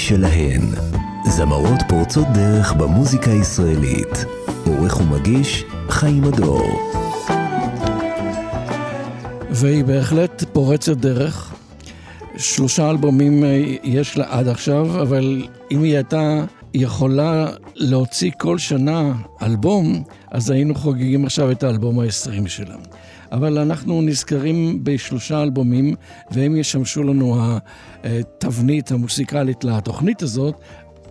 משלהן. זמרות פורצות דרך במוזיקה הישראלית. עורך ומגיש חיים הדור. והיא בהחלט פורצת דרך. שלושה אלבומים אה, יש לה עד עכשיו, אבל אם היא הייתה יכולה להוציא כל שנה אלבום, אז היינו חוגגים עכשיו את האלבום ה-20 שלה. אבל אנחנו נזכרים בשלושה אלבומים, והם ישמשו לנו התבנית המוסיקלית לתוכנית הזאת,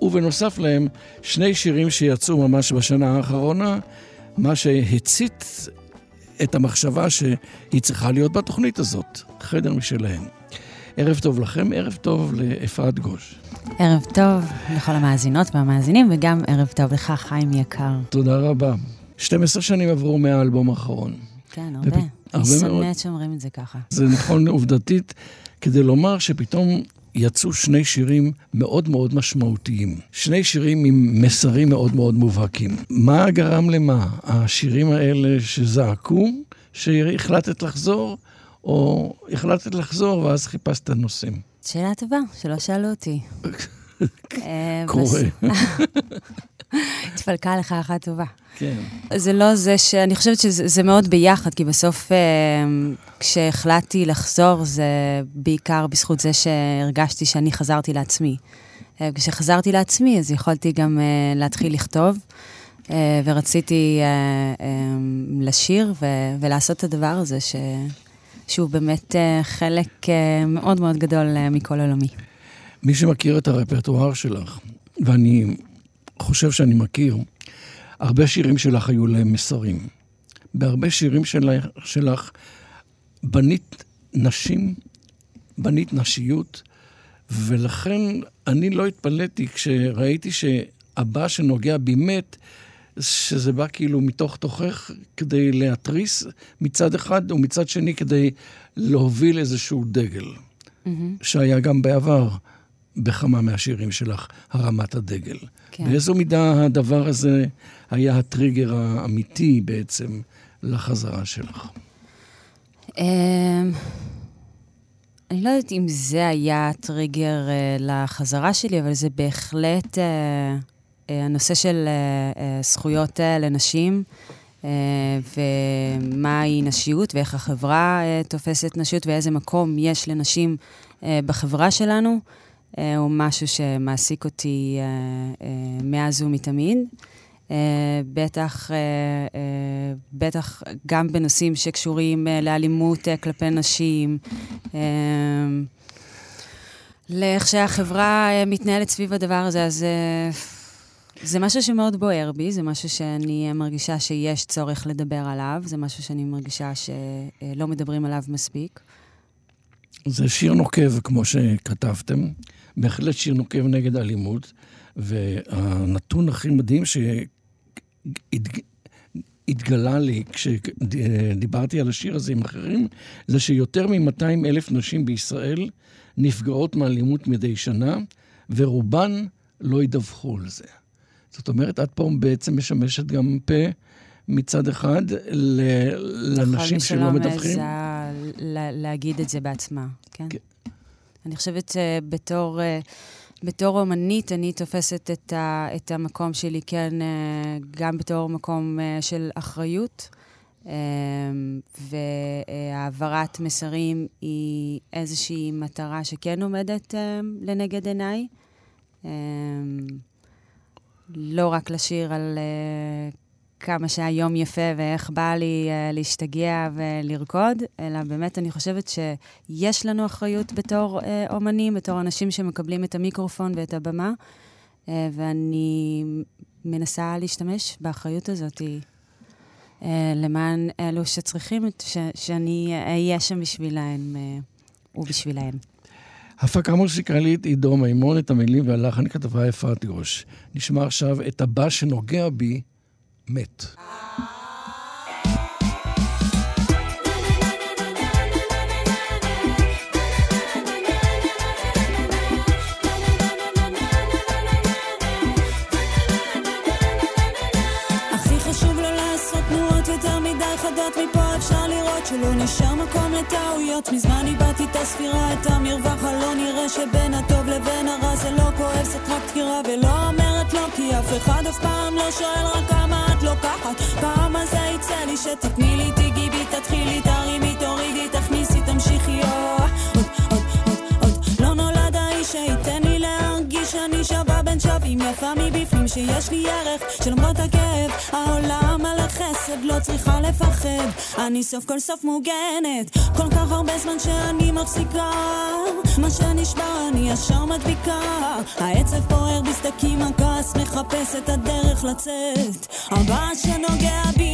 ובנוסף להם שני שירים שיצאו ממש בשנה האחרונה, מה שהצית את המחשבה שהיא צריכה להיות בתוכנית הזאת, חדר משלהם. ערב טוב לכם, ערב טוב לאפרת גוש. ערב טוב לכל המאזינות והמאזינים, וגם ערב טוב לך, חיים יקר. תודה רבה. 12 שנים עברו מהאלבום האחרון. כן, הרבה. אני שונאת שאומרים את זה ככה. זה נכון עובדתית, כדי לומר שפתאום יצאו שני שירים מאוד מאוד משמעותיים. שני שירים עם מסרים מאוד מאוד מובהקים. מה גרם למה? השירים האלה שזעקו, שהחלטת לחזור, או החלטת לחזור ואז חיפשת נושאים? שאלה טובה, שלא שאלו אותי. אה, קורה. התפלקה לך אחת טובה. כן. זה לא זה ש... אני חושבת שזה מאוד ביחד, כי בסוף אה, כשהחלטתי לחזור, זה בעיקר בזכות זה שהרגשתי שאני חזרתי לעצמי. אה, כשחזרתי לעצמי, אז יכולתי גם להתחיל לכתוב, ורציתי לשיר ולעשות את הדבר הזה, ש... שהוא באמת חלק מאוד מאוד גדול מכל עולמי. מי שמכיר את הרפרטואר שלך, ואני חושב שאני מכיר, הרבה שירים שלך היו להם מסרים. בהרבה שירים שלך, שלך בנית נשים, בנית נשיות, ולכן אני לא התפלאתי כשראיתי שהבא שנוגע בי מת, שזה בא כאילו מתוך תוכך כדי להתריס מצד אחד, ומצד שני כדי להוביל איזשהו דגל, mm-hmm. שהיה גם בעבר. בכמה מהשירים שלך, הרמת הדגל. כן. באיזו מידה הדבר הזה היה הטריגר האמיתי בעצם לחזרה שלך? אמ, אני לא יודעת אם זה היה הטריגר uh, לחזרה שלי, אבל זה בהחלט uh, uh, הנושא של זכויות לנשים, uh, ומהי נשיות, ואיך החברה uh, תופסת נשיות, ואיזה מקום יש לנשים uh, בחברה שלנו. אה, הוא משהו שמעסיק אותי אה, אה, מאז ומתמיד. בטח, בטח גם בנושאים שקשורים לאלימות כלפי נשים, לאיך שהחברה מתנהלת סביב הדבר הזה, אז זה משהו שמאוד בוער בי, זה משהו שאני מרגישה שיש צורך לדבר עליו, זה משהו שאני מרגישה שלא מדברים עליו מספיק. זה שיר נוקב, כמו שכתבתם. בהחלט שיר נוקב נגד אלימות, והנתון הכי מדהים שהתגלה לי כשדיברתי על השיר הזה עם אחרים, זה שיותר מ-200 אלף נשים בישראל נפגעות מאלימות מדי שנה, ורובן לא ידווחו על זה. זאת אומרת, את פה בעצם משמשת גם פה מצד אחד לנשים שלא מדווחים. כל מי שלא מעזה להגיד את זה בעצמה, כן? כן. אני חושבת שבתור אה, בתור אומנית, אני תופסת את, ה, את המקום שלי, כן, אה, גם בתור מקום אה, של אחריות, והעברת מסרים היא איזושהי מטרה שכן עומדת לנגד עיניי. לא רק לשיר על כמה שהיום יפה ואיך בא לי uh, להשתגע ולרקוד, אלא באמת אני חושבת שיש לנו אחריות בתור uh, אומנים, בתור אנשים שמקבלים את המיקרופון ואת הבמה, uh, ואני מנסה להשתמש באחריות הזאת uh, למען אלו שצריכים ש- שאני אהיה שם בשבילהם uh, ובשבילהם. הפקה מוסיקלית עידו מימון, את המילים והלחן כתבה אפרת גוש. נשמע עכשיו את הבא שנוגע בי מת. נשאר מקום לת... טעויות, מזמן איבדתי את הספירה, את המרווח הלא נראה שבין הטוב לבין הרע זה לא כואב, זאת רק דקירה ולא אומרת לא, כי אף אחד אף פעם לא שואל רק כמה את לוקחת. כמה זה יצא לי שתתני לי, תיגעי בי, תתחילי, תרימי, תורידי, תכניסי, תמשיכי, עוד, עוד, עוד, עוד. לא נולד האיש שייתן לי שאני שווה בין שווים, יפה מבפנים, שיש לי ערך, שלמרות הכאב, העולם על החסד, לא צריכה לפחד. אני סוף כל סוף מוגנת, כל כך הרבה זמן שאני מפסיקה. מה שנשבר אני ישר מדביקה. העצב פוער בסדקים, הכעס מחפש את הדרך לצאת. הבא שנוגע בי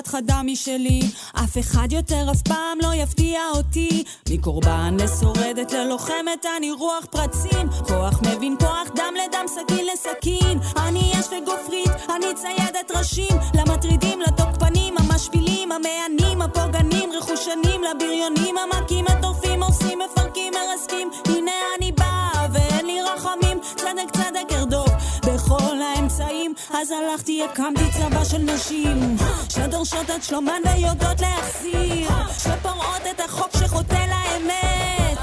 אחת חדה משלי. אף אחד יותר אף פעם לא יפתיע אותי. מקורבן לשורדת ללוחמת אני רוח פרצים. כוח מבין כוח דם לדם סכין לסכין. אני אש וגופרית אני ציידת ראשים. למטרידים אז הלכתי הקמתי צבא של נשים שדורשות את שלומן ויודעות להחזיר שפורעות את החוק שחוטא לאמת.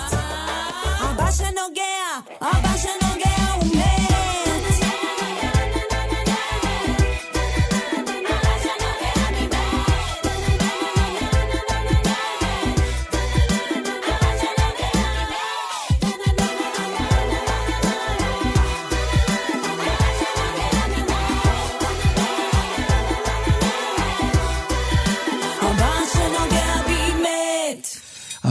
הבא שנוגע הבא שנוגע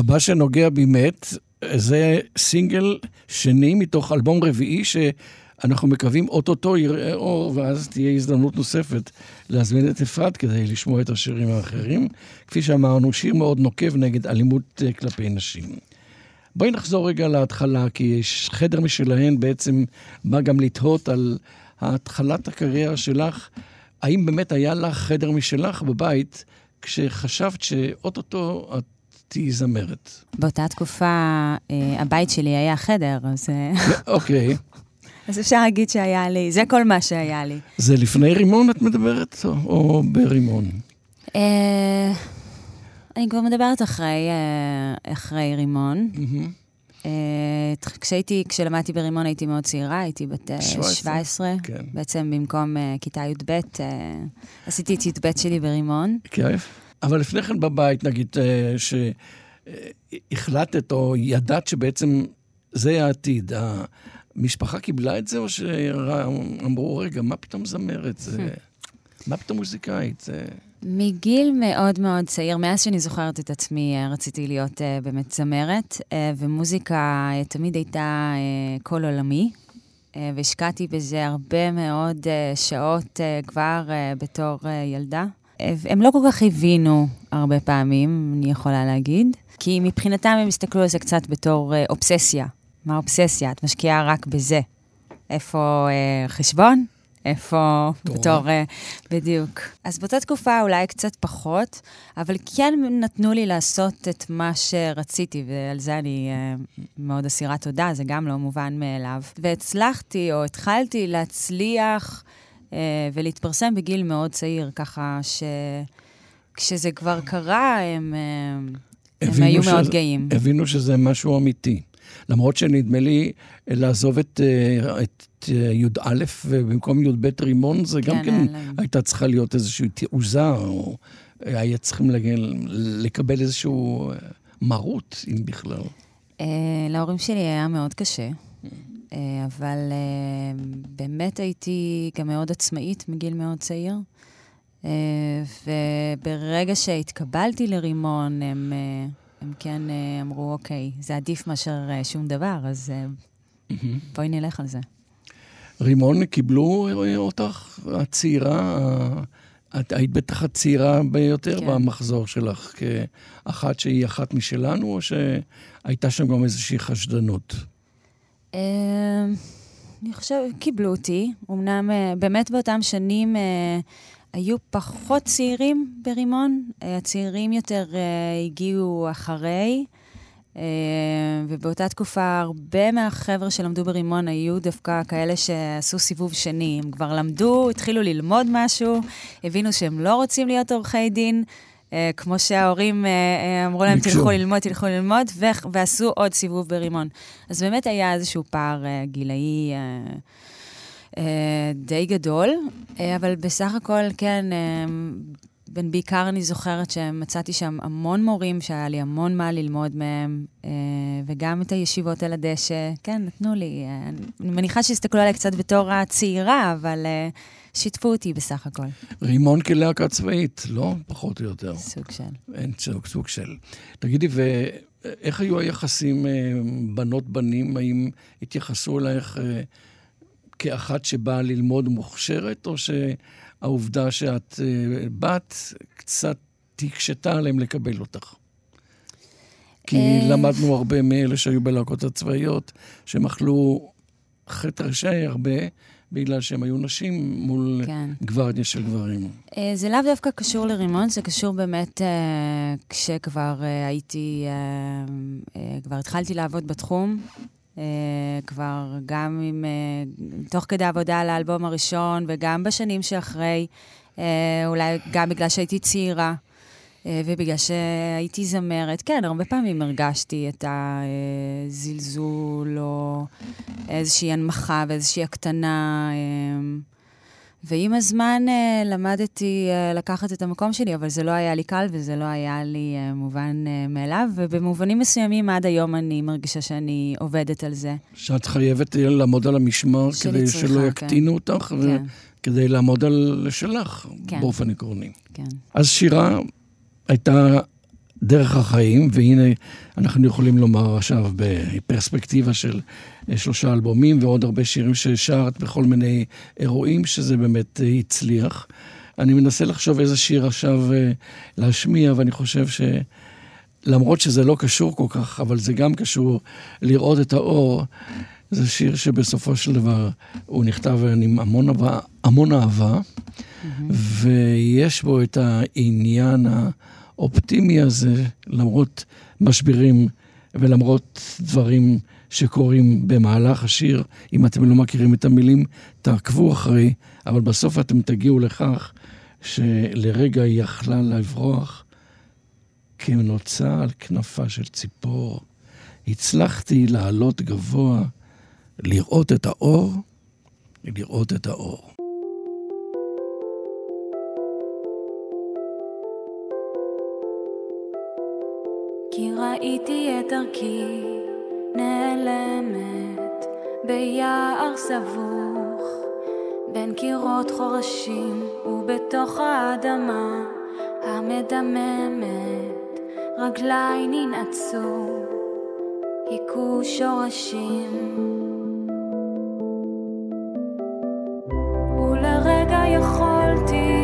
הבא שנוגע בי מת, זה סינגל שני מתוך אלבום רביעי שאנחנו מקווים אוטוטו יראה אור, ואז תהיה הזדמנות נוספת להזמין את אפרת כדי לשמוע את השירים האחרים. כפי שאמרנו, שיר מאוד נוקב נגד אלימות אה, כלפי נשים. בואי נחזור רגע להתחלה, כי יש חדר משלהן בעצם בא גם לתהות על התחלת הקריירה שלך. האם באמת היה לך חדר משלך בבית כשחשבת שאוטוטו את תהיי זמרת? באותה תקופה אה, הבית שלי היה חדר, אז, אה, אוקיי. אז אפשר להגיד שהיה לי, זה כל מה שהיה לי. זה לפני רימון את מדברת, או, או ברימון? אה, אני כבר מדברת אחרי, אה, אחרי רימון. אה, כשהייתי, כשלמדתי ברימון הייתי מאוד צעירה, הייתי בת אה, 17, 17. כן. בעצם במקום כיתה י"ב, עשיתי את י"ב שלי ברימון. כיף. אבל לפני כן בבית, נגיד, אה, שהחלטת או ידעת שבעצם זה העתיד, המשפחה קיבלה את זה, או שאמרו, רגע, מה פתאום זמרת? זה... מה פתאום מוזיקאית? זה... מגיל מאוד מאוד צעיר, מאז שאני זוכרת את עצמי, אה, רציתי להיות uh, באמת זמרת, uh, ומוזיקה uh, תמיד הייתה uh, קול עולמי, uh, והשקעתי בזה הרבה מאוד uh, שעות uh, כבר uh, בתור uh, ילדה. הם לא כל כך הבינו הרבה פעמים, אני יכולה להגיד, כי מבחינתם הם הסתכלו על זה קצת בתור uh, אובססיה. מה אובססיה? את משקיעה רק בזה. איפה uh, חשבון? איפה בתור... אה, בדיוק. אז באותה תקופה אולי קצת פחות, אבל כן נתנו לי לעשות את מה שרציתי, ועל זה אני uh, מאוד אסירת תודה, זה גם לא מובן מאליו. והצלחתי, או התחלתי להצליח ולהתפרסם בגיל מאוד צעיר, ככה שכשזה כבר קרה, הם... Uh, הם היו שזה, מאוד גאים. הבינו שזה משהו אמיתי. למרות שנדמה לי לעזוב את, אה, את אה, י"א ובמקום י"ב רימון, זה גם כן, כן הייתה צריכה להיות איזושהי תעוזה, או היה צריכים לגל, לקבל איזשהו אה, מרות, אם בכלל. להורים שלי היה מאוד קשה. אבל באמת הייתי גם מאוד עצמאית מגיל מאוד צעיר. וברגע שהתקבלתי לרימון, הם הם כן אה, אמרו, אוקיי, זה עדיף מאשר אה, שום דבר, אז. בואי נלך על זה. רימון, קיבלו אותך, הצעירה, את היית בטח הצעירה ביותר כן. במחזור שלך, כאחת שהיא אחת משלנו, או שהייתה שם גם איזושהי חשדנות? אני חושבת, קיבלו אותי. אמנם באמת באותם שנים היו פחות צעירים ברימון, אה, הצעירים יותר הגיעו אחרי, ובאותה תקופה הרבה מהחבר'ה שלמדו ברימון היו דווקא כאלה שעשו סיבוב שני. הם כבר למדו, התחילו ללמוד משהו, הבינו שהם לא רוצים להיות עורכי דין. Uh, כמו שההורים uh, אמרו להם, תלכו ללמוד, תלכו ללמוד, ועשו עוד סיבוב ברימון. אז באמת היה איזשהו פער גילאי אה, די גדול, אה, אבל בסך הכל, כן, אה, בעיקר אני זוכרת שמצאתי שם המון מורים שהיה לי המון מה ללמוד מהם, וגם את הישיבות על הדשא, כן, נתנו לי. אני מניחה שהסתכלו עליי קצת בתור הצעירה, אבל שיתפו אותי בסך הכל. רימון כלהקה צבאית, לא? פחות או יותר. סוג של. אין סוג, סוג של. תגידי, ואיך היו היחסים בנות-בנים? האם התייחסו אלייך... כאחת שבאה ללמוד מוכשרת, או שהעובדה שאת uh, בת קצת הקשתה עליהם לקבל אותך? כי אה, למדנו הרבה מאלה שהיו בלהקות הצבאיות, שהם אכלו חטא ראשי הרבה, בגלל שהם היו נשים מול כן. גוורדיה של גברים. אה, זה לאו דווקא קשור לרימון, זה קשור באמת כשכבר הייתי, כבר התחלתי לעבוד בתחום, Uh, כבר גם עם, uh, תוך כדי עבודה על האלבום הראשון וגם בשנים שאחרי, uh, אולי גם בגלל שהייתי צעירה ובגלל שהייתי זמרת. כן, הרבה פעמים הרגשתי את הזלזול או איזושהי הנמכה ואיזושהי הקטנה. Uh, ועם הזמן uh, למדתי uh, לקחת את המקום שלי, אבל זה לא היה לי קל וזה לא היה לי מובן מאליו, ובמובנים מסוימים עד היום אני מרגישה שאני עובדת על זה. שאת חייבת לעמוד על המשמר כדי צריכה, שלא כן. יקטינו כן. אותך, כן. וכדי לעמוד על שלך כן. באופן עקרוני. כן. אז שירה הייתה דרך החיים, והנה אנחנו יכולים לומר עכשיו בפרספקטיבה של אה, שלושה אלבומים ועוד הרבה שירים ששרת בכל מיני אירועים, שזה באמת אה, הצליח. אני מנסה לחשוב איזה שיר עכשיו אה, להשמיע, ואני חושב שלמרות שזה לא קשור כל כך, אבל זה גם קשור לראות את האור. זה שיר שבסופו של דבר הוא נכתב עם המון המון אהבה ויש בו את העניין. האופטימי הזה, למרות משברים ולמרות דברים שקורים במהלך השיר. אם אתם לא מכירים את המילים, תעקבו אחרי, אבל בסוף אתם תגיעו לכך שלרגע היא יכלה לברוח כנוצה על כנפה של ציפור. הצלחתי לעלות גבוה, לראות את האור, לראות את האור. ראיתי את דרכי נעלמת ביער סבוך בין קירות חורשים ובתוך האדמה המדממת רגליי ננעצו היכו שורשים. ולרגע יכולתי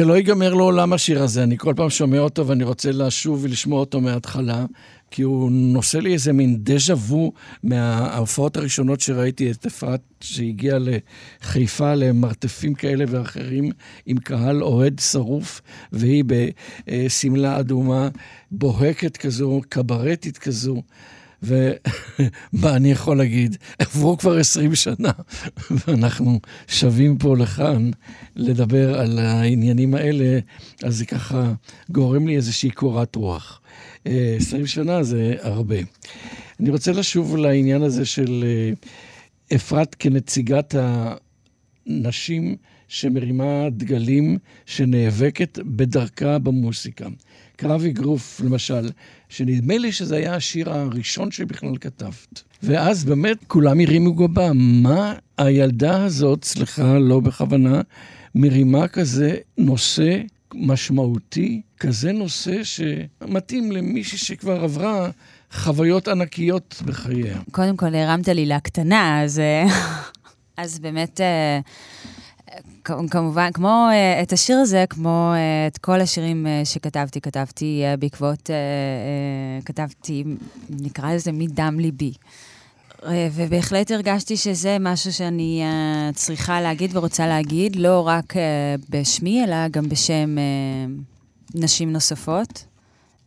שלא ייגמר לעולם השיר הזה, אני כל פעם שומע אותו ואני רוצה לשוב ולשמוע אותו מההתחלה, כי הוא נושא לי איזה מין דז'ה וו מההופעות הראשונות שראיתי את אפרת, שהגיעה לחיפה למרתפים כאלה ואחרים, עם קהל אוהד שרוף, והיא בשמלה אדומה, בוהקת כזו, קברטית כזו. ומה אני יכול להגיד? עברו כבר 20 שנה, ואנחנו שבים פה לכאן לדבר על העניינים האלה, אז זה ככה גורם לי איזושהי קורת רוח. אה, 20 שנה זה הרבה. אני רוצה לשוב לעניין הזה של אה, אפרת כנציגת הנשים שמרימה דגלים, שנאבקת בדרכה במוסיקה. קרב אגרוף, למשל, שנדמה לי שזה היה השיר הראשון שבכלל כתבת. ואז באמת כולם הרימו גבה. מה הילדה הזאת, סליחה, לא בכוונה, מרימה כזה נושא משמעותי, כזה נושא שמתאים למישהי שכבר עברה חוויות ענקיות בחייה. קודם כל, הרמת לי להקטנה, אז, אה, אז באמת, אה, כמובן, כמו אה, את השיר הזה, כמו אה, את כל השירים אה, שכתבתי, כתבתי בעקבות, כתבתי, נקרא לזה מדם ליבי. ובהחלט הרגשתי שזה משהו שאני צריכה להגיד ורוצה להגיד, לא רק בשמי, אלא גם בשם נשים נוספות.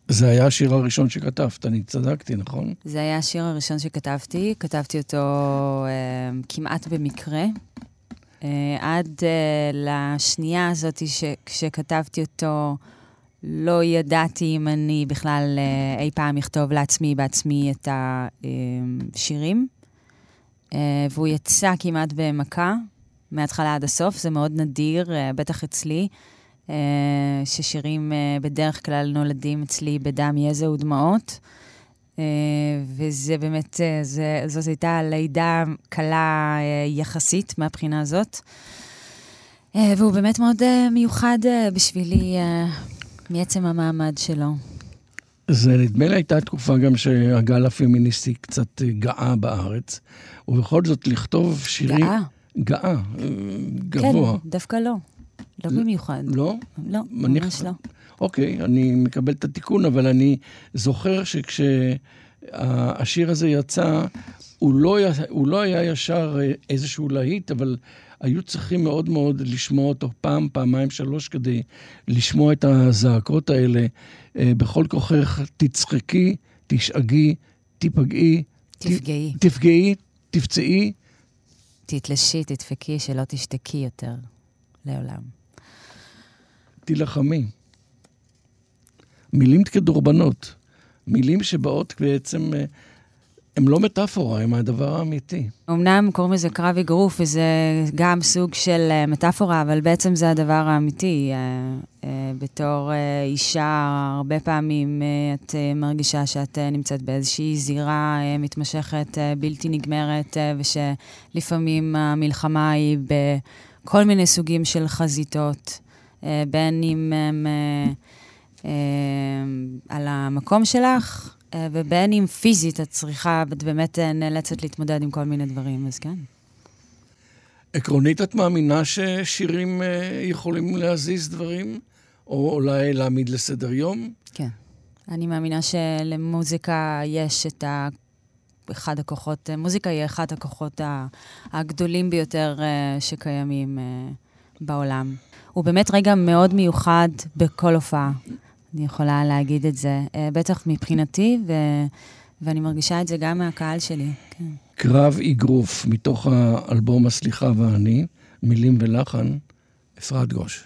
זה היה השיר הראשון שכתבת, אני צדקתי, נכון? זה היה השיר הראשון שכתבתי, כתבתי אותו כמעט במקרה. אה, עד אה, לשנייה הזאת שכשכתבתי אותו, לא ידעתי אם אני בכלל אה, אי פעם אכתוב לעצמי בעצמי את השירים. אה, והוא יצא כמעט במכה, מההתחלה עד הסוף, זה מאוד נדיר, אה, בטח אצלי. אה, ששירים אה, בדרך כלל נולדים אצלי בדם, יזע ודמעות. אה, וזה באמת, אה, זה, זאת הייתה לידה קלה אה, יחסית מהבחינה הזאת. והוא באמת מאוד מיוחד בשבילי מעצם המעמד שלו. זה נדמה לי הייתה תקופה גם שהגל הפמיניסטי קצת אה, גאה בארץ, ובכל זאת לכתוב שירים... גאה. גאה, אה, גבוה. כן, דווקא לא. לא במיוחד. לא? לא, ממש לא. אוקיי, אני מקבל את התיקון, אבל אני זוכר שכשהשיר הזה יצא, הוא לא, הוא לא היה ישר אה, איזשהו להיט, אבל היו צריכים מאוד מאוד לשמוע אותו פעם, פעמיים, שלוש, כדי לשמוע את הזעקות האלה. אה, בכל כוחך תצחקי, תשאגי, תיפגעי. תפגעי. תפגעי, תפצעי. תתלשי, תדפקי, שלא תשתקי יותר לעולם. תילחמי. מילים כדורבנות. מילים שבאות בעצם, אה, הן לא מטאפורה, הן הדבר האמיתי. אמנם קוראים לזה קרב אגרוף, וזה גם סוג של אה, מטאפורה, אבל בעצם זה הדבר האמיתי. אה, בתור אישה, הרבה פעמים את מרגישה שאת נמצאת באיזושהי זירה מתמשכת, בלתי נגמרת, ושלפעמים המלחמה היא בכל מיני סוגים של חזיתות, בין אם הם על המקום שלך, אה, ובין אם פיזית את צריכה, את באמת אה, נאלצת להתמודד עם כל מיני דברים, אז כן. עקרונית, את מאמינה ששירים אה, יכולים להזיז דברים? או אולי להעמיד לסדר יום? כן. אני מאמינה שלמוזיקה יש את ה... אחד הכוחות, מוזיקה היא אחד הכוחות הגדולים ביותר שקיימים בעולם. הוא באמת רגע מאוד מיוחד בכל הופעה. אני יכולה להגיד את זה, uh, בטח מבחינתי, ו... ואני מרגישה את זה גם מהקהל שלי. כן. קרב אגרוף, מתוך האלבום הסליחה ואני, מילים ולחן, אפרת גוש.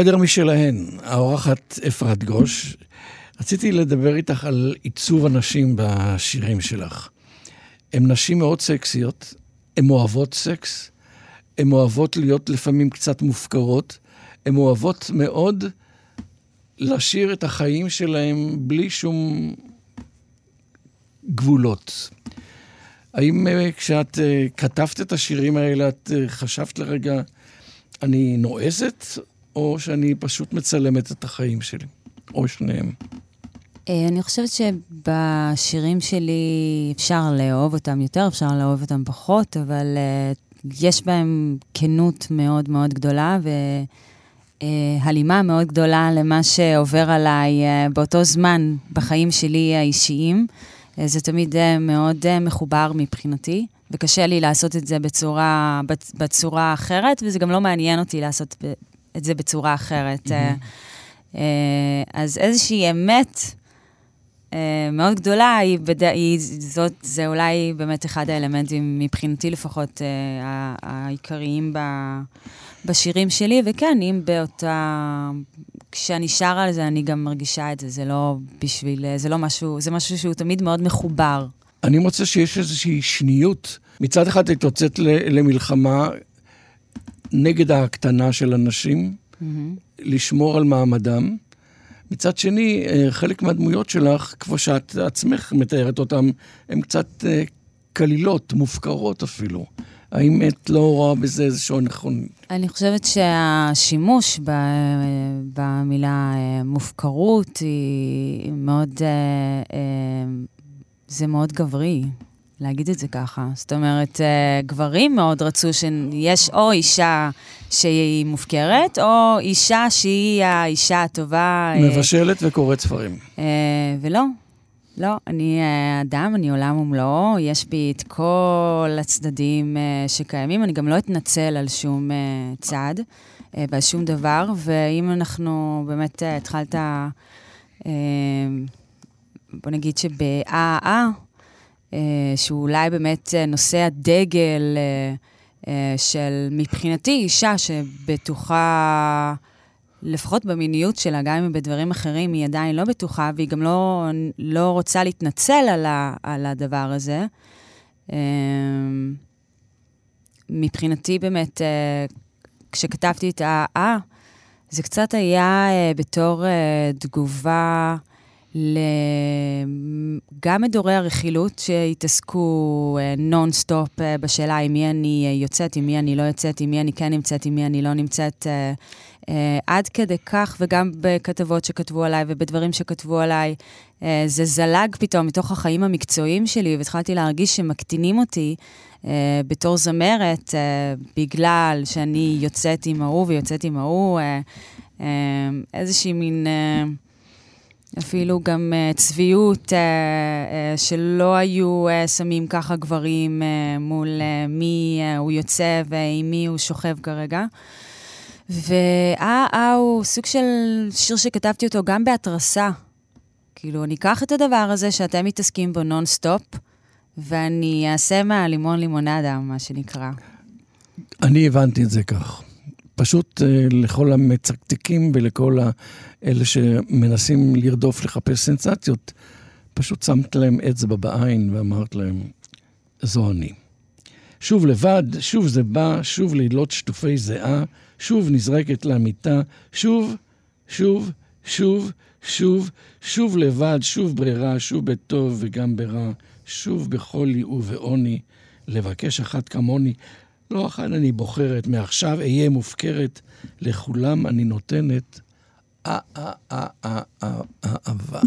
חדר משלהן, האורחת אפרת גוש. רציתי לדבר איתך על עיצוב הנשים בשירים שלך. הן נשים מאוד סקסיות, הן אוהבות סקס, הן אוהבות להיות לפעמים קצת מופקרות, הן אוהבות מאוד לשיר את החיים שלהן בלי שום גבולות. האם אה, כשאת אה, כתבת את השירים האלה, את אה, חשבת לרגע, אני נועזת, או שאני פשוט מצלמת את החיים שלי? או שניהם. אה, אני חושבת שבשירים שלי אפשר לאהוב אותם יותר, אפשר לאהוב אותם פחות, אבל uh, יש בהם כנות מאוד מאוד גדולה והלימה מאוד גדולה למה שעובר עליי באותו זמן בחיים שלי האישיים. זה תמיד מאוד מחובר מבחינתי, וקשה לי לעשות את זה בצורה, בצורה אחרת, וזה גם לא מעניין אותי לעשות את זה בצורה אחרת. Mm-hmm. אז איזושהי אמת אה, מאוד גדולה, היא, בד... היא זאת, זה אולי באמת אחד האלמנטים, מבחינתי לפחות, העיקריים ב... בשירים שלי, וכן, אם באותה... כשאני שרה על זה, אני גם מרגישה את זה, זה לא בשביל... זה לא משהו, זה משהו שהוא תמיד מאוד מחובר. אני מוצא שיש איזושהי שניות. מצד אחד את יוצאת למלחמה נגד ההקטנה של אנשים, mm-hmm. לשמור על מעמדם. מצד שני, אה, חלק מהדמויות שלך, כמו שאת עצמך מתארת אותן, הן קצת אה, קלילות, מופקרות אפילו. האם את לא רואה בזה איזשהו נכון? אני חושבת שהשימוש ב, במילה אה, מופקרות היא מאוד, זה מאוד גברי. להגיד את זה ככה. זאת אומרת, אה, גברים מאוד רצו שיש או אישה שהיא מופקרת, או אישה שהיא האישה הטובה. אה, מבשלת וקוראת ספרים. אה, ולא, לא, אני אדם, אני עולם ומלואו, יש בי את כל הצדדים שקיימים, אני גם לא אתנצל על שום צד ועל שום דבר, ואם אנחנו באמת התחלת, בוא נגיד שבאה, אה, שהוא אולי באמת אה, נושא הדגל אה, של, מבחינתי, אישה שבטוחה, לפחות במיניות שלה, גם אם בדברים אחרים היא עדיין לא בטוחה, והיא גם לא, לא רוצה להתנצל על, ה, על הדבר הזה. מבחינתי באמת, כשכתבתי את ה-אה, זה קצת היה בתור תגובה גם מדורי הרכילות שהתעסקו נונסטופ אה, אה, בשאלה עם מי אני אה, יוצאת, עם מי אני לא יוצאת, עם מי אני כן נמצאת, עם מי אני לא נמצאת, עד כדי כך, וגם בכתבות שכתבו עליי ובדברים שכתבו עליי, זה זלג פתאום מתוך החיים המקצועיים שלי, והתחלתי להרגיש שמקטינים אותי בתור זמרת, בגלל שאני יוצאת עם ההוא ויוצאת עם ההוא, איזושהי מין... אה, אפילו גם אה, צביעות, אה, אה, שלא היו אה, שמים ככה גברים אה, מול אה, מי אה, הוא יוצא ועם מי הוא שוכב כרגע. ואה, אה, הוא סוג של שיר שכתבתי אותו גם בהתרסה. כאילו, אני אקח את הדבר הזה שאתם מתעסקים בו נונסטופ, ואני אעשה מהלימון לימונדה, מה שנקרא. אני הבנתי את זה כך. פשוט uh, לכל המצקתקים ולכל אלה שמנסים לרדוף, לחפש סנסציות, פשוט שמת להם אצבע בעין ואמרת להם, זו אני. שוב לבד, שוב זה בא, שוב לילות שטופי זיעה, שוב נזרקת למיטה, שוב, שוב, שוב, שוב, שוב לבד, שוב ברירה, שוב בטוב וגם ברע, שוב בחולי ובעוני, לבקש אחת כמוני, לא אחת אני בוחרת, מעכשיו אהיה מופקרת, לכולם אני נותנת אהבה.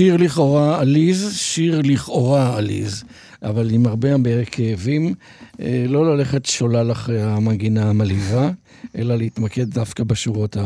שיר לכאורה עליז, שיר לכאורה עליז, אבל עם הרבה הרבה כאבים, אה, לא ללכת שולל אחרי המנגינה המלהיבה, אלא להתמקד דווקא בשורות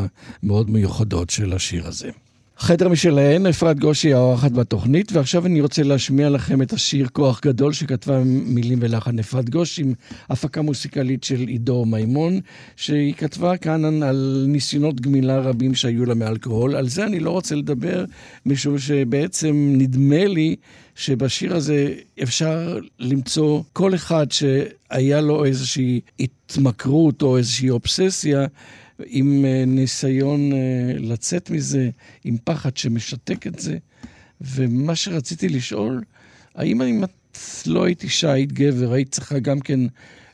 המאוד מיוחדות של השיר הזה. חדר משלהן, אפרת גושי האורחת בתוכנית, ועכשיו אני רוצה להשמיע לכם את השיר כוח גדול שכתבה מילים ולחן אפרת גושי עם הפקה מוסיקלית של עידו מימון, שהיא כתבה כאן על ניסיונות גמילה רבים שהיו לה מאלכוהול. על זה אני לא רוצה לדבר, משום שבעצם נדמה לי שבשיר הזה אפשר למצוא כל אחד שהיה לו איזושהי התמכרות או איזושהי אובססיה. עם אה, ניסיון אה, לצאת מזה, עם פחד שמשתק את זה. ומה שרציתי לשאול, האם אם את לא היית אישה, היית גבר, היית צריכה גם כן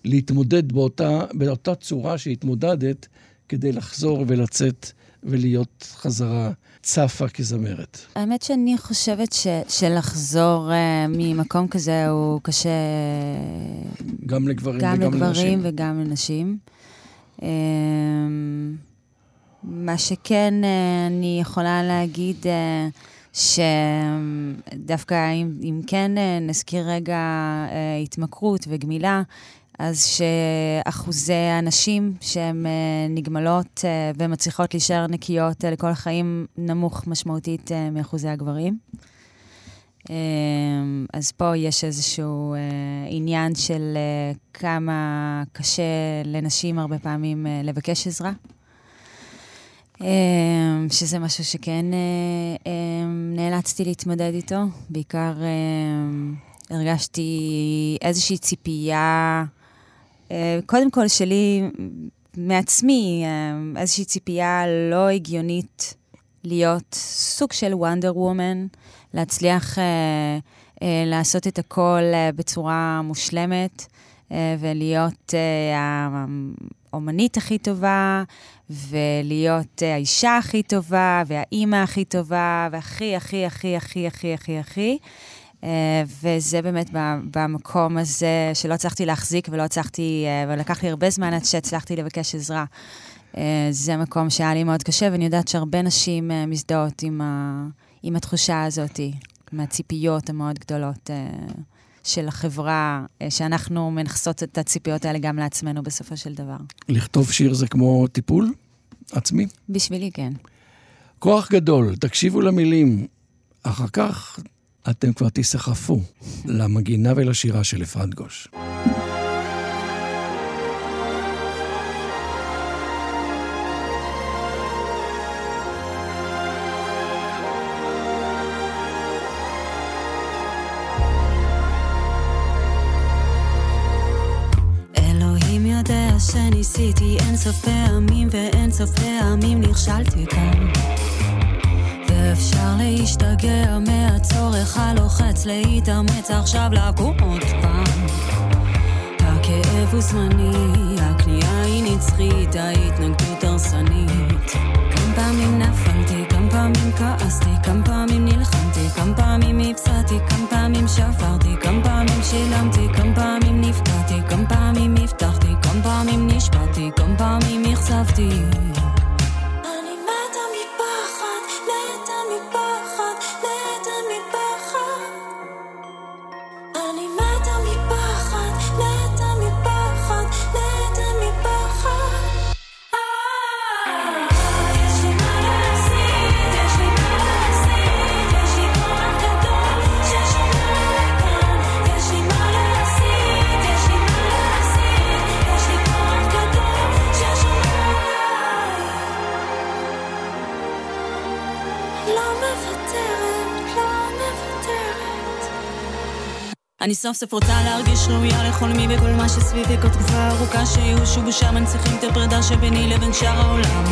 להתמודד באותה, באותה צורה שהתמודדת, כדי לחזור ולצאת ולהיות חזרה צפה כזמרת? האמת שאני חושבת ש, שלחזור uh, ממקום כזה הוא קשה גם לגברים גם וגם לגברים לנשים. וגם לנשים. Um, מה שכן uh, אני יכולה להגיד, uh, שדווקא אם, אם כן uh, נזכיר רגע התמכרות וגמילה, אז שאחוזי הנשים שהן נגמלות ומצליחות להישאר נקיות לכל החיים נמוך משמעותית מאחוזי הגברים. Um, אז פה יש איזשהו uh, עניין של uh, כמה קשה לנשים הרבה פעמים uh, לבקש עזרה. Um, שזה משהו שכן um, נאלצתי להתמודד איתו. בעיקר הרגשתי איזושהי ציפייה, קודם כל שלי מעצמי, איזושהי ציפייה לא הגיונית להיות סוג של וונדר וומן. להצליח uh, uh, לעשות את הכל uh, בצורה מושלמת uh, ולהיות uh, האומנית הכי טובה, ולהיות uh, האישה הכי טובה, והאימא הכי טובה, והכי, הכי, הכי, הכי, הכי, הכי, הכי. Uh, וזה באמת במקום הזה שלא הצלחתי להחזיק ולא הצלחתי, uh, ולקח לי הרבה זמן עד שהצלחתי לבקש עזרה. Uh, זה מקום שהיה לי מאוד קשה, ואני יודעת שהרבה נשים uh, מזדהות עם. עם התחושה הזאת, מהציפיות המאוד גדולות uh, של החברה, uh, שאנחנו מנכסות את הציפיות האלה גם לעצמנו בסופו של דבר. לכתוב שיר זה כמו טיפול עצמי? בשבילי כן. כוח גדול, תקשיבו למילים. אחר כך אתם כבר תיסחפו למגינה ולשירה של אפרת גוש. ניסיתי אין סוף פעמים ואין סוף פעמים נכשלתי כאן. ואפשר להשתגע מהצורך הלוחץ להתאמץ עכשיו לקום עוד פעם. הכאב הוא זמני, הכניעה היא נצחית, ההתנגדות הרסנית. כמה פעמים נפלתי, כמה פעמים כעסתי, כמה פעמים נלחמתי, כמה פעמים הפסדתי, כמה פעמים שברתי, כמה פעמים שילמתי, כמה פעמים נפגעתי, כמה פעמים הבטחתי, כמה פעמים נשבעתי, כמה פעמים אכזבתי אני סוף סוף רוצה להרגיש ראויה לכל מי וכל מה שסביבי כל תקופה ארוכה שייאוש ובושה מנציחים את הפרידה שביני לבין שאר העולם.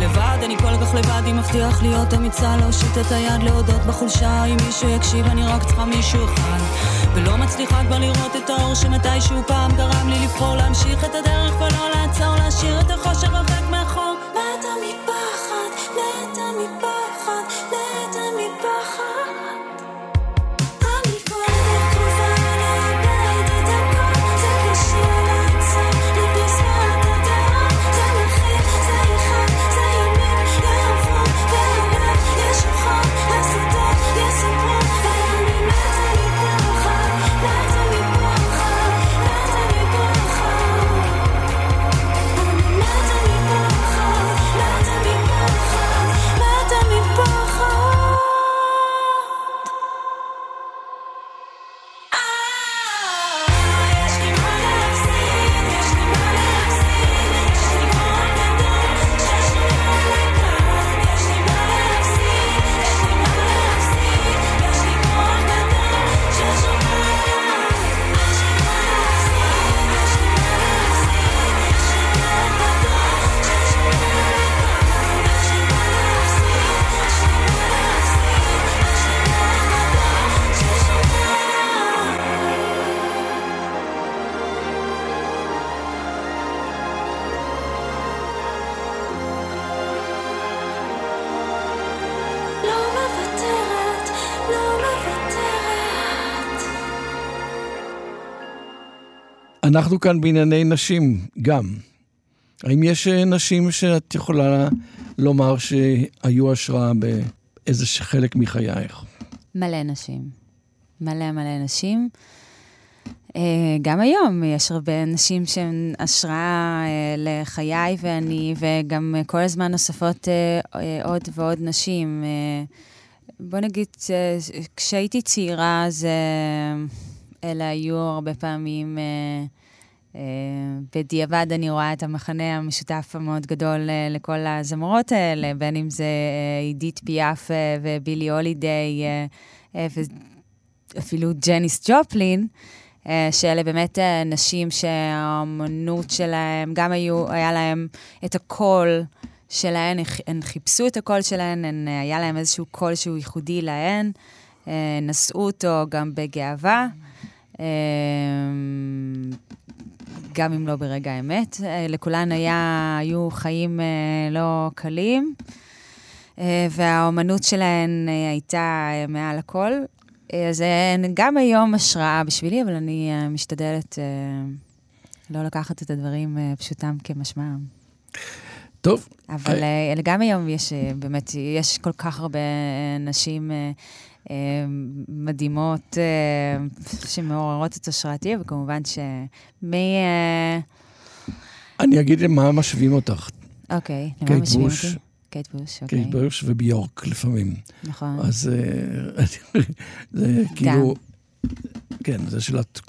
לבד, אני כל כך לבד, אם מבטיח להיות אמיצה להושיט את היד להודות בחולשה. אם מישהו יקשיב, אני רק צריכה מישהו אחד. ולא מצליחה כבר לראות את האור שמתישהו פעם גרם לי לבחור להמשיך את הדרך ולא לעצור, להשאיר את החושך הרחק אנחנו כאן בענייני נשים, גם. האם יש אה, נשים שאת יכולה לומר שהיו השראה באיזה חלק מחייך? מלא נשים. מלא מלא נשים. אה, גם היום יש הרבה נשים שהן השראה אה, לחיי ואני, וגם כל הזמן נוספות עוד ועוד נשים. בוא נגיד, כשהייתי צעירה, אז אלה היו הרבה פעמים... בדיעבד אני רואה את המחנה המשותף המאוד גדול אה, לכל הזמרות האלה, בין אם זה אה, עידית פיאף אה, ובילי הולידיי, אה, אה, ואפילו ג'ניס ג'ופלין, אה, שאלה באמת אה, נשים שהאמנות שלהם, גם היו, היה להם את הקול שלהן, הן חיפשו את הקול שלהן, הן, אה, היה להם איזשהו קול שהוא ייחודי להן, אה, נשאו אותו גם בגאווה. גם אם לא ברגע האמת. אה, לכולן היה, היו חיים אה, לא קלים, אה, והאומנות שלהן הייתה מעל הכל. אז הן גם היום השראה בשבילי, אבל אני משתדלת לא לקחת את הדברים פשוטם כמשמעם. טוב, אבל אה, גם היום יש אה, באמת, יש כל כך הרבה אה, נשים אה, אה, מדהימות אה, שמעוררות את השראתי, וכמובן שמי... אה, אני אגיד למה משווים אותך. אוקיי, למה קייט משווים בוש. אותי? קייט בוש, אוקיי. קייט בוש וביורק לפעמים. נכון. אז אה, זה כאילו... כן, זה של הת...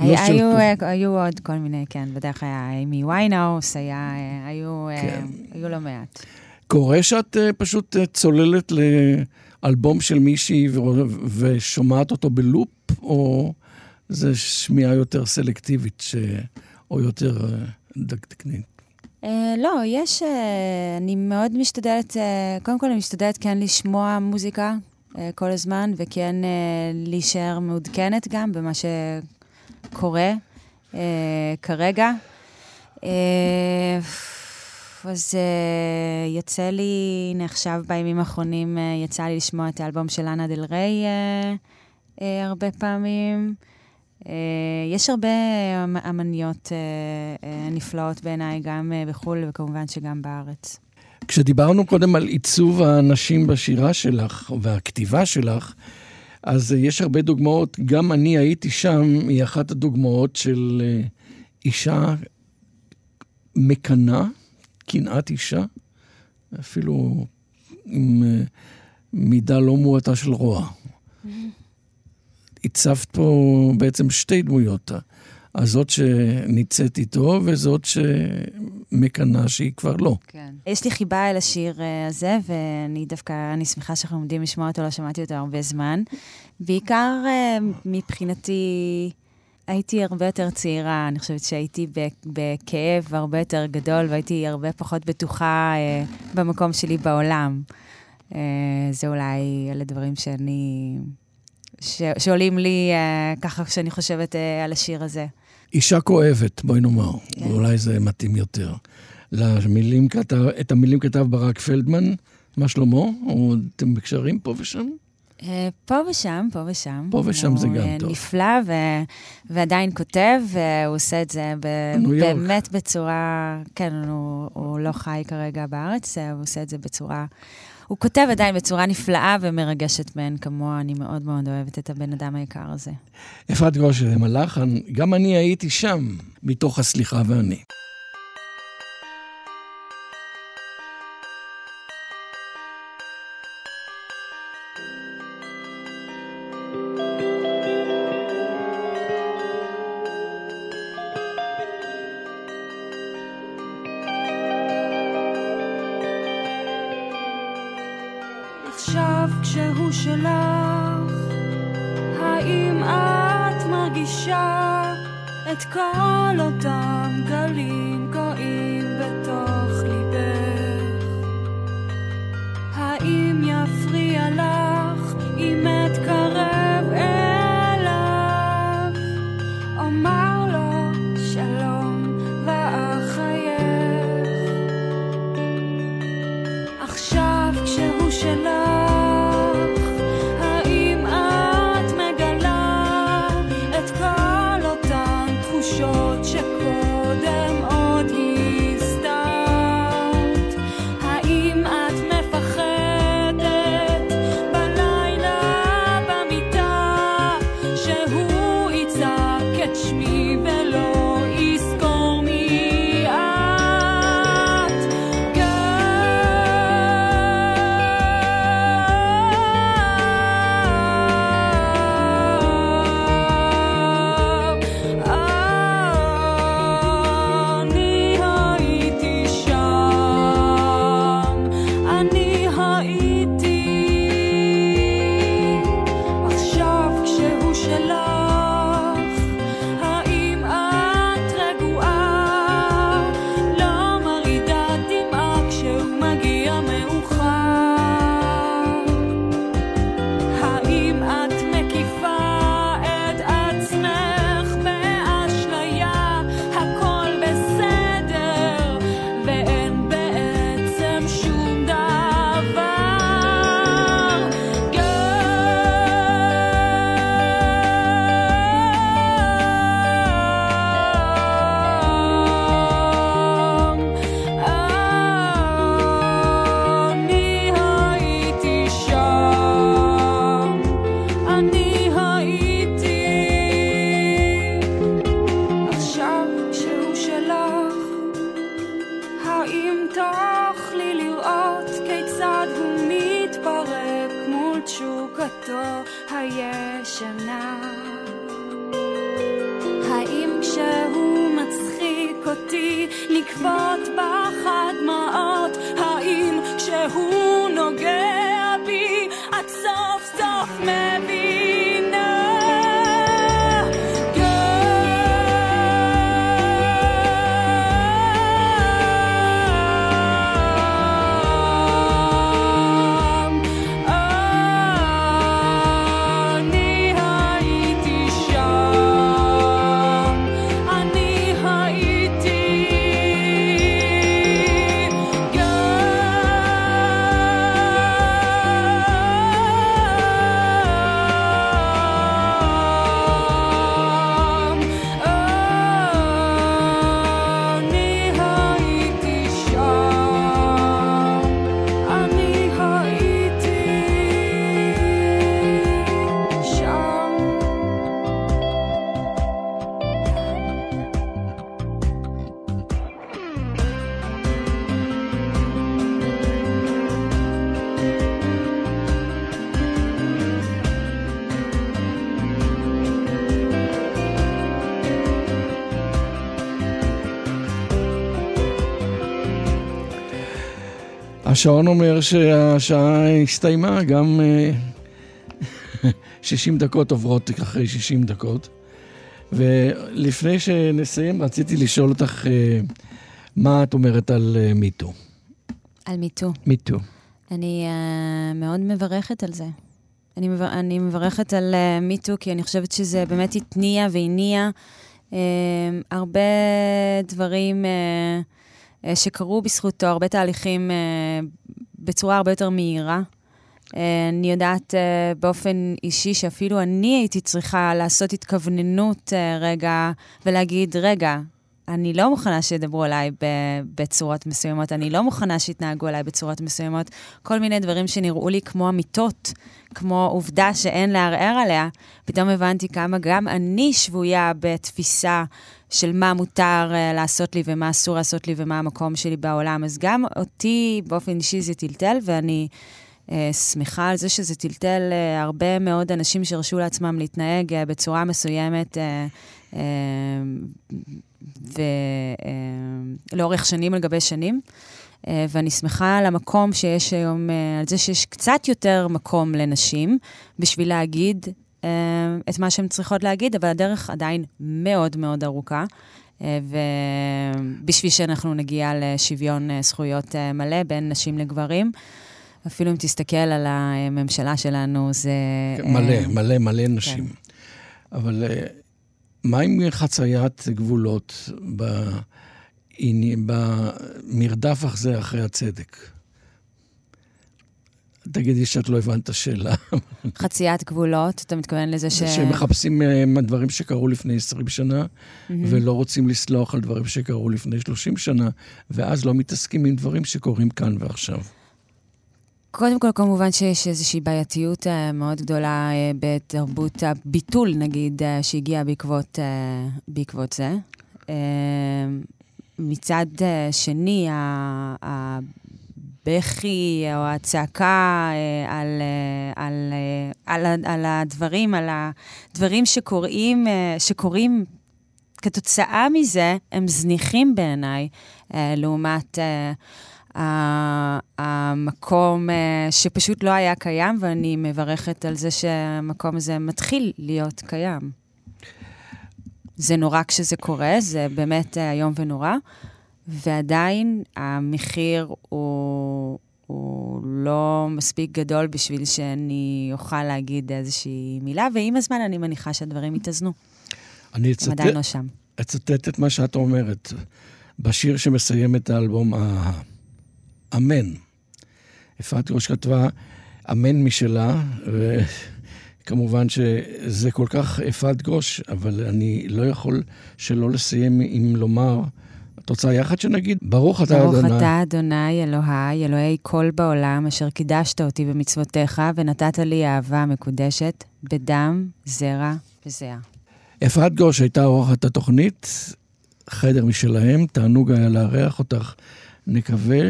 לא של היו, תקופ- אה, היו עוד כל מיני, כן, בדרך כלל היה אימי ויינאוס, היה, אה, היו, אה, כן. היו לא מעט. קורה שאת אה, פשוט אה, צוללת לאלבום של מישהי ושומעת אותו בלופ, או זה שמיעה יותר סלקטיבית, ש... או יותר אה, דקדקני. אה, לא, יש, אה, אני מאוד משתדלת, אה, קודם כל אני משתדלת כן לשמוע מוזיקה אה, כל הזמן, וכן אה, להישאר מעודכנת גם במה שקורה אה, כרגע. אה, אז אה, יוצא לי, הנה עכשיו בימים האחרונים אה, יצא לי לשמוע את האלבום של אנה דל ריי אה, אה, הרבה פעמים. אה, יש הרבה אמ- אמניות אה, אה, נפלאות בעיניי, גם אה, בחו"ל וכמובן שגם בארץ. כשדיברנו קודם על עיצוב האנשים בשירה שלך והכתיבה שלך, אז אה, יש הרבה דוגמאות. גם אני הייתי שם, היא אחת הדוגמאות של אה, אישה מקנאה, קנאת אישה, אפילו עם אה, מידה לא מועטה של רוע. הצבת פה בעצם שתי דמויות, הזאת שניצאת איתו וזאת שמקנאה שהיא כבר לא. כן. יש לי חיבה אל השיר אה, הזה, ואני דווקא, אני שמחה שאנחנו עומדים לשמוע אותו, לא שמעתי אותו הרבה זמן. בעיקר אה, מבחינתי, הייתי הרבה יותר צעירה, אני חושבת שהייתי בכאב הרבה יותר גדול, והייתי הרבה פחות בטוחה אה, במקום שלי בעולם. אה, זה אולי אלה דברים שאני... ש- שעולים לי אה, ככה כשאני חושבת אה, על השיר הזה. אישה כואבת, בואי נאמר, כן. אולי זה מתאים יותר. למילים כתב, את המילים כתב ברק פלדמן, מה שלמה? או אתם בקשרים פה ושם? אה, פה ושם, פה ושם. פה ושם זה הוא, גם אה, טוב. נפלא ו... ועדיין כותב, והוא עושה את זה ב... באמת בצורה... כן, הוא, הוא לא חי כרגע בארץ, אה, הוא עושה את זה בצורה... הוא כותב עדיין בצורה נפלאה ומרגשת מאין כמוה, אני מאוד מאוד אוהבת את הבן אדם היקר הזה. אפרת גושן, הלחן, גם אני הייתי שם, מתוך הסליחה ואני. את השעון אומר שהשעה הסתיימה, גם אה, 60 דקות עוברות אחרי 60 דקות. ולפני שנסיים, רציתי לשאול אותך אה, מה את אומרת על אה, מיטו. על מיטו. מיטו. אני uh, מאוד מברכת על זה. אני, מבר... אני מברכת על uh, מיטו, כי אני חושבת שזה באמת התניע והניע uh, הרבה דברים uh, שקרו בזכותו, הרבה תהליכים uh, בצורה הרבה יותר מהירה. Uh, אני יודעת באופן אישי שאפילו אני הייתי צריכה לעשות התכווננות רגע ולהגיד, רגע, אני לא מוכנה שידברו עליי בצורות מסוימות, אני לא מוכנה שיתנהגו עליי בצורות מסוימות. כל מיני דברים שנראו לי כמו אמיתות, כמו עובדה שאין לערער עליה, פתאום הבנתי כמה גם אני שבויה בתפיסה של מה מותר uh, לעשות לי ומה אסור לעשות לי ומה המקום שלי בעולם. אז גם אותי באופן אישי זה טלטל, ואני... uh, שמחה על זה שזה טלטל uh, הרבה מאוד אנשים שהרשו לעצמם להתנהג uh, בצורה מסוימת uh, uh, ולאורך שנים על גבי שנים. Uh, ואני שמחה על המקום שיש היום, uh, על זה שיש קצת יותר מקום לנשים בשביל להגיד את מה שהן צריכות להגיד, אבל הדרך עדיין מאוד מאוד ארוכה. Uh, ובשביל שאנחנו נגיע לשוויון uh, זכויות מלא בין נשים לגברים. אפילו אם תסתכל על הממשלה שלנו, זה... מלא, uh, מלא, מלא נשים. כן. אבל מה עם חציית גבולות במרדף אחרי הצדק? תגידי שאת לא הבנת את השאלה. חציית גבולות, אתה מתכוון לזה ש... שמחפשים דברים שקרו לפני 20 שנה, mm-hmm. ולא רוצים לסלוח על דברים שקרו לפני 30 שנה, ואז לא מתעסקים עם דברים שקורים כאן ועכשיו. קודם כל, כמובן שיש איזושהי בעייתיות uh, מאוד גדולה uh, בתרבות הביטול, נגיד, שהגיעה בעקבות, בעקבות זה. מצד שני, הבכי או הצעקה uh, על, uh, על, uh, על, על הדברים, על הדברים שקורים, שקורים כתוצאה מזה, הם זניחים בעיניי, לעומת... המקום אה, שפשוט לא היה קיים, ואני מברכת על זה שהמקום הזה מתחיל להיות קיים. זה נורא כשזה קורה, זה באמת אה, איום ונורא, ועדיין המחיר הוא, הוא לא מספיק גדול בשביל שאני אוכל להגיד איזושהי מילה, ועם הזמן אני מניחה שהדברים יתאזנו. אני אצטט, עדיין לא שם. אצטט את מה שאת אומרת. בשיר שמסיים את האלבום, אמן. אפרת ראש כתבה אמן משלה, וכמובן שזה כל כך אפרת גוש, אבל אני לא יכול שלא לסיים עם לומר, את רוצה יחד שנגיד? ברוך אתה אדוני. ברוך אתה אדוני אלוהי, אלוהי כל בעולם, אשר קידשת אותי במצוותיך, ונתת לי אהבה מקודשת, בדם, זרע וזרע. אפרת גוש הייתה אורחת התוכנית, חדר משלהם, תענוג היה לארח אותך. נקווה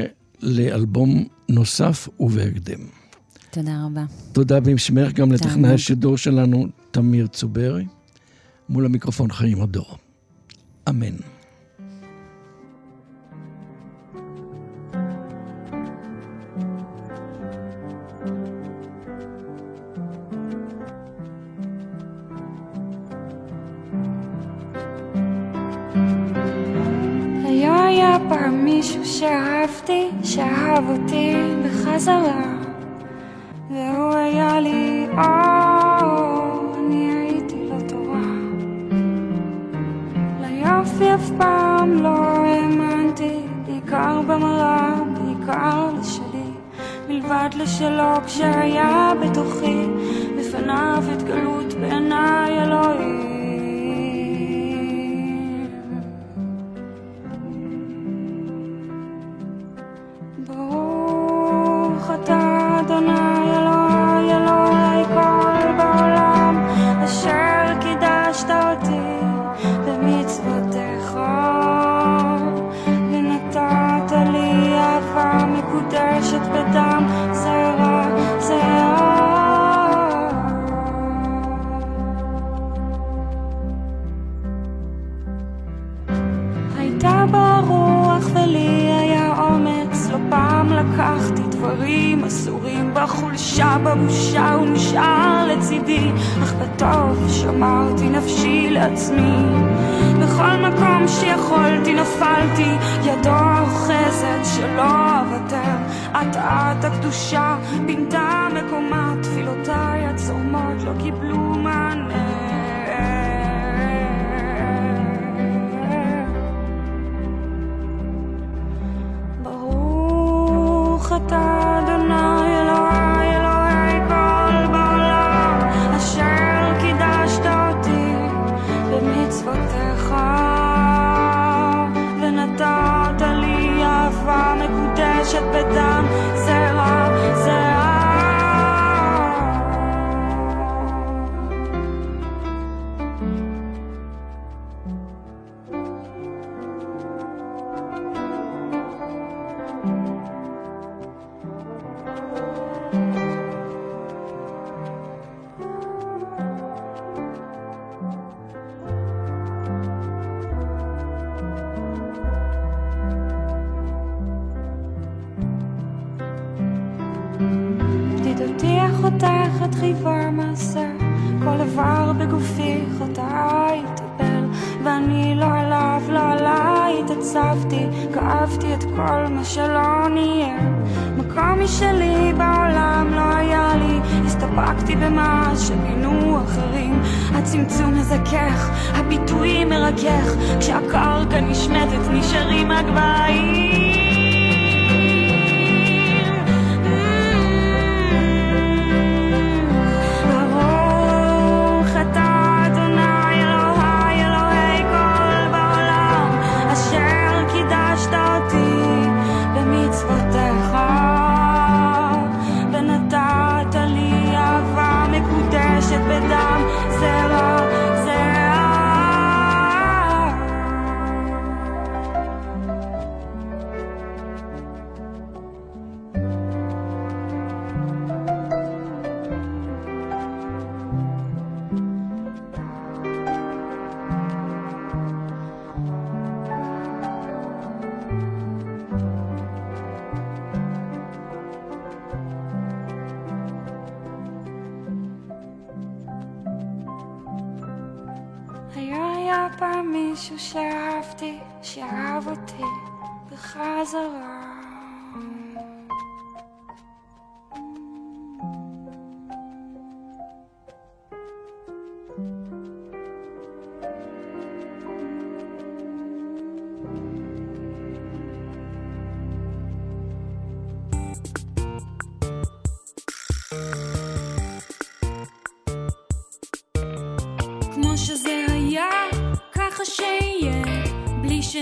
לאלבום נוסף ובהקדם. תודה רבה. תודה במשמך גם לטכנאי השידור שלנו, תמיר צוברי. מול המיקרופון חיים הדור. אמן. שאהבתי, שאהב אותי בחזרה והוא היה לי אור, אני הייתי לו תורה ליופי אף פעם לא האמנתי, בעיקר במראה, בעיקר לשלי מלבד לשלו כשהיה בתוכי בפניו התגלות בעיניי אלוהים כל מה שלא נהיה. מקום משלי בעולם לא היה לי, הסתפקתי במה שמינו אחרים. הצמצום מזכך, הביטוי מרכך, כשהקרקע נשמטת נשארים הגבהים.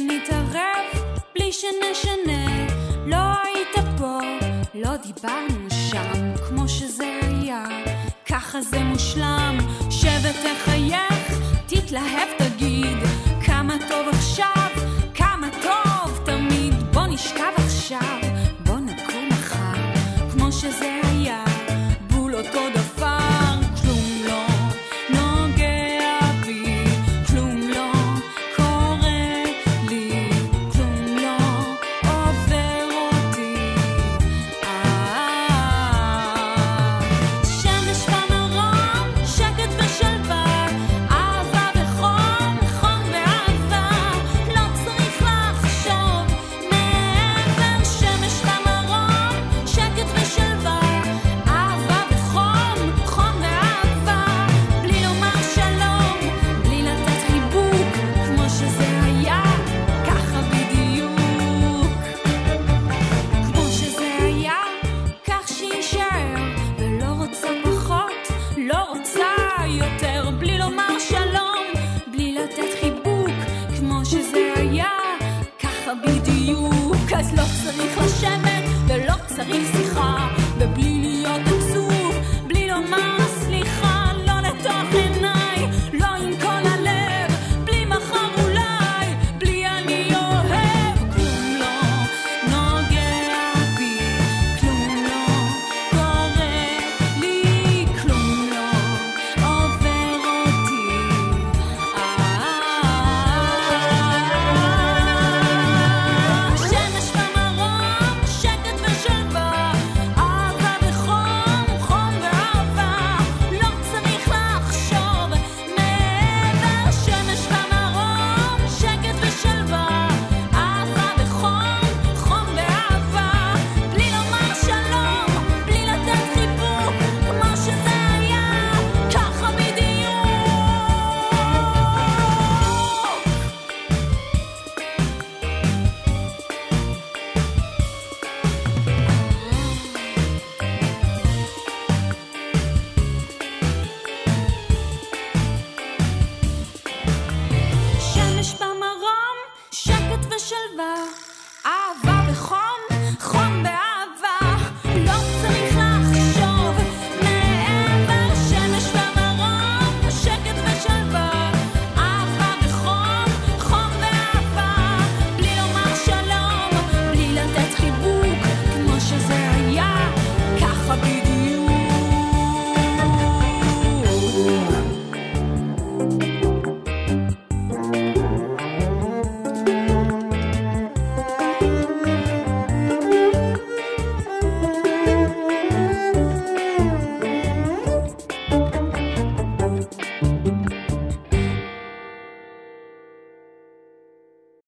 שנתערב, בלי שנשנה. לא היית פה, לא דיברנו שם, כמו שזה היה. ככה זה מושלם, שב ותחייך, תתלהב,